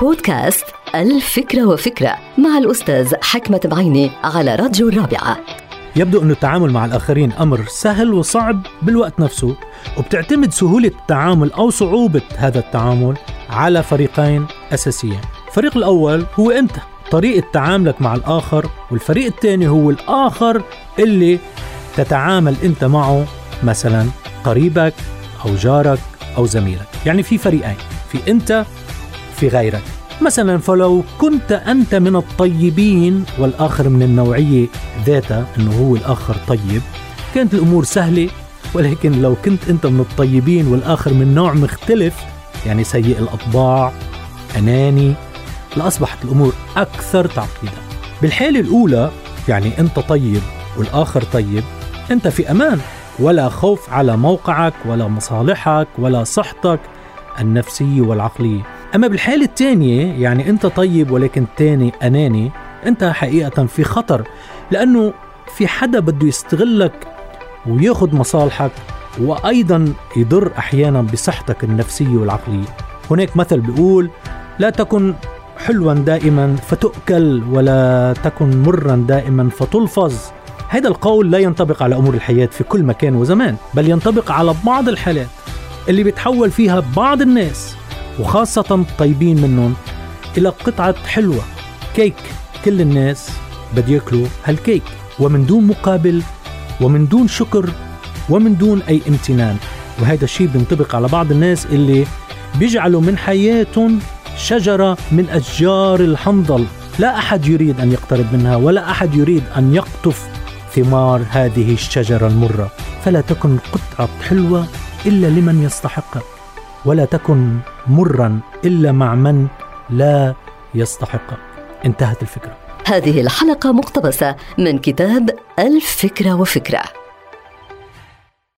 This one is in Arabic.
بودكاست الفكرة وفكرة مع الأستاذ حكمة بعيني على راديو الرابعة. يبدو أن التعامل مع الآخرين أمر سهل وصعب بالوقت نفسه وبتعتمد سهولة التعامل أو صعوبة هذا التعامل على فريقين أساسيين. الفريق الأول هو أنت طريقة تعاملك مع الآخر والفريق الثاني هو الآخر اللي تتعامل أنت معه مثلا قريبك أو جارك أو زميلك. يعني في فريقين في أنت في غيرك. مثلا فلو كنت أنت من الطيبين والآخر من النوعية ذاتها أنه هو الآخر طيب كانت الأمور سهلة ولكن لو كنت أنت من الطيبين والآخر من نوع مختلف يعني سيء الأطباع أناني لأصبحت الأمور أكثر تعقيدا. بالحالة الأولى يعني أنت طيب والآخر طيب أنت في أمان ولا خوف على موقعك ولا مصالحك ولا صحتك النفسية والعقلية أما بالحالة الثانية يعني أنت طيب ولكن الثاني أناني أنت حقيقة في خطر لأنه في حدا بده يستغلك وياخذ مصالحك وأيضا يضر أحيانا بصحتك النفسية والعقلية. هناك مثل بيقول لا تكن حلوا دائما فتؤكل ولا تكن مرا دائما فتلفظ. هذا القول لا ينطبق على أمور الحياة في كل مكان وزمان بل ينطبق على بعض الحالات. اللي بيتحول فيها بعض الناس وخاصة الطيبين منهم إلى قطعة حلوة كيك. كل الناس بده ياكلوا هالكيك. ومن دون مقابل ومن دون شكر ومن دون أي امتنان. وهذا الشيء بينطبق على بعض الناس اللي بيجعلوا من حياتهم شجرة من أشجار الحنظل. لا أحد يريد أن يقترب منها ولا أحد يريد أن يقطف ثمار هذه الشجرة المرة. فلا تكن قطعة حلوة إلا لمن يستحقها ولا تكن مرا إلا مع من لا يستحقها انتهت الفكرة. هذه الحلقة مقتبسة من كتاب الفكرة وفكرة.